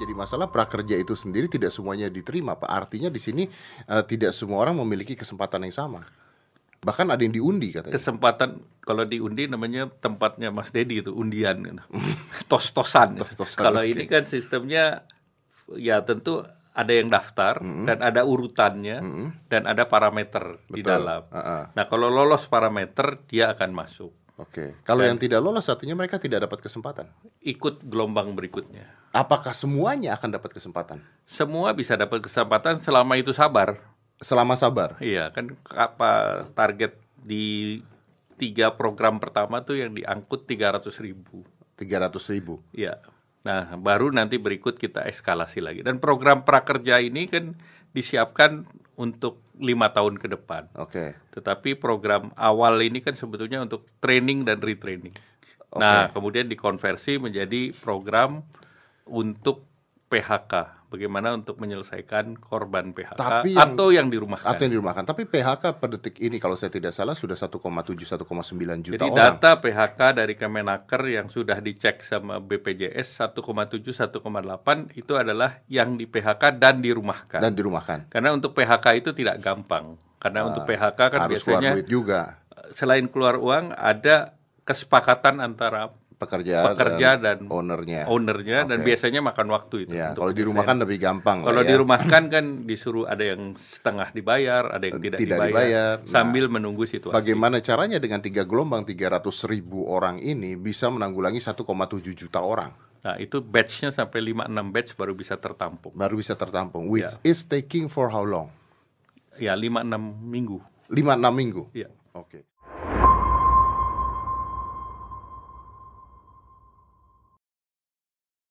menjadi masalah prakerja itu sendiri tidak semuanya diterima, Pak. Artinya di sini uh, tidak semua orang memiliki kesempatan yang sama. Bahkan ada yang diundi katanya. Kesempatan kalau diundi namanya tempatnya Mas Dedi itu undian gitu. Tos-tosan. Tos-tosan, kalau ini kan sistemnya ya tentu ada yang daftar dan ada urutannya dan ada parameter di Betul. dalam. Ah, ah. Nah, kalau lolos parameter dia akan masuk. Oke. Kalau yang tidak lolos artinya mereka tidak dapat kesempatan. Ikut gelombang berikutnya. Apakah semuanya akan dapat kesempatan? Semua bisa dapat kesempatan selama itu sabar. Selama sabar. Iya, kan apa target di tiga program pertama tuh yang diangkut 300 ribu. 300 ribu. Iya. Nah, baru nanti berikut kita eskalasi lagi. Dan program prakerja ini kan disiapkan untuk lima tahun ke depan. Oke. Tetapi program awal ini kan sebetulnya untuk training dan retraining. Nah, kemudian dikonversi menjadi program untuk PHK. Bagaimana untuk menyelesaikan korban PHK Tapi yang- atau yang dirumahkan. Atau yang dirumahkan. Tapi PHK per detik ini kalau saya tidak salah sudah 1,7 1,9 juta Jadi orang. data PHK dari Kemenaker yang sudah dicek sama BPJS 1,7 1,8 itu adalah yang di PHK dan dirumahkan. dan dirumahkan. Karena untuk PHK itu tidak gampang. Karena untuk PHK kan Ah, Harus keluar biasanya duit juga selain keluar uang ada kesepakatan antara pekerja, pekerja dan, ownernya. ownernya dan Oke. biasanya makan waktu itu. Ya, kalau dirumahkan lebih gampang. Kalau ya. dirumahkan kan disuruh ada yang setengah dibayar, ada yang tidak, Tidak dibayar, dibayar. Nah, sambil menunggu situasi. Bagaimana caranya dengan tiga gelombang 300 ribu orang ini bisa menanggulangi 1,7 juta orang? Nah, itu batch-nya sampai 5-6 batch baru bisa tertampung. Baru bisa tertampung. Which Ya. is taking for how long? Ya, 5-6 minggu. 5-6 minggu? Ya.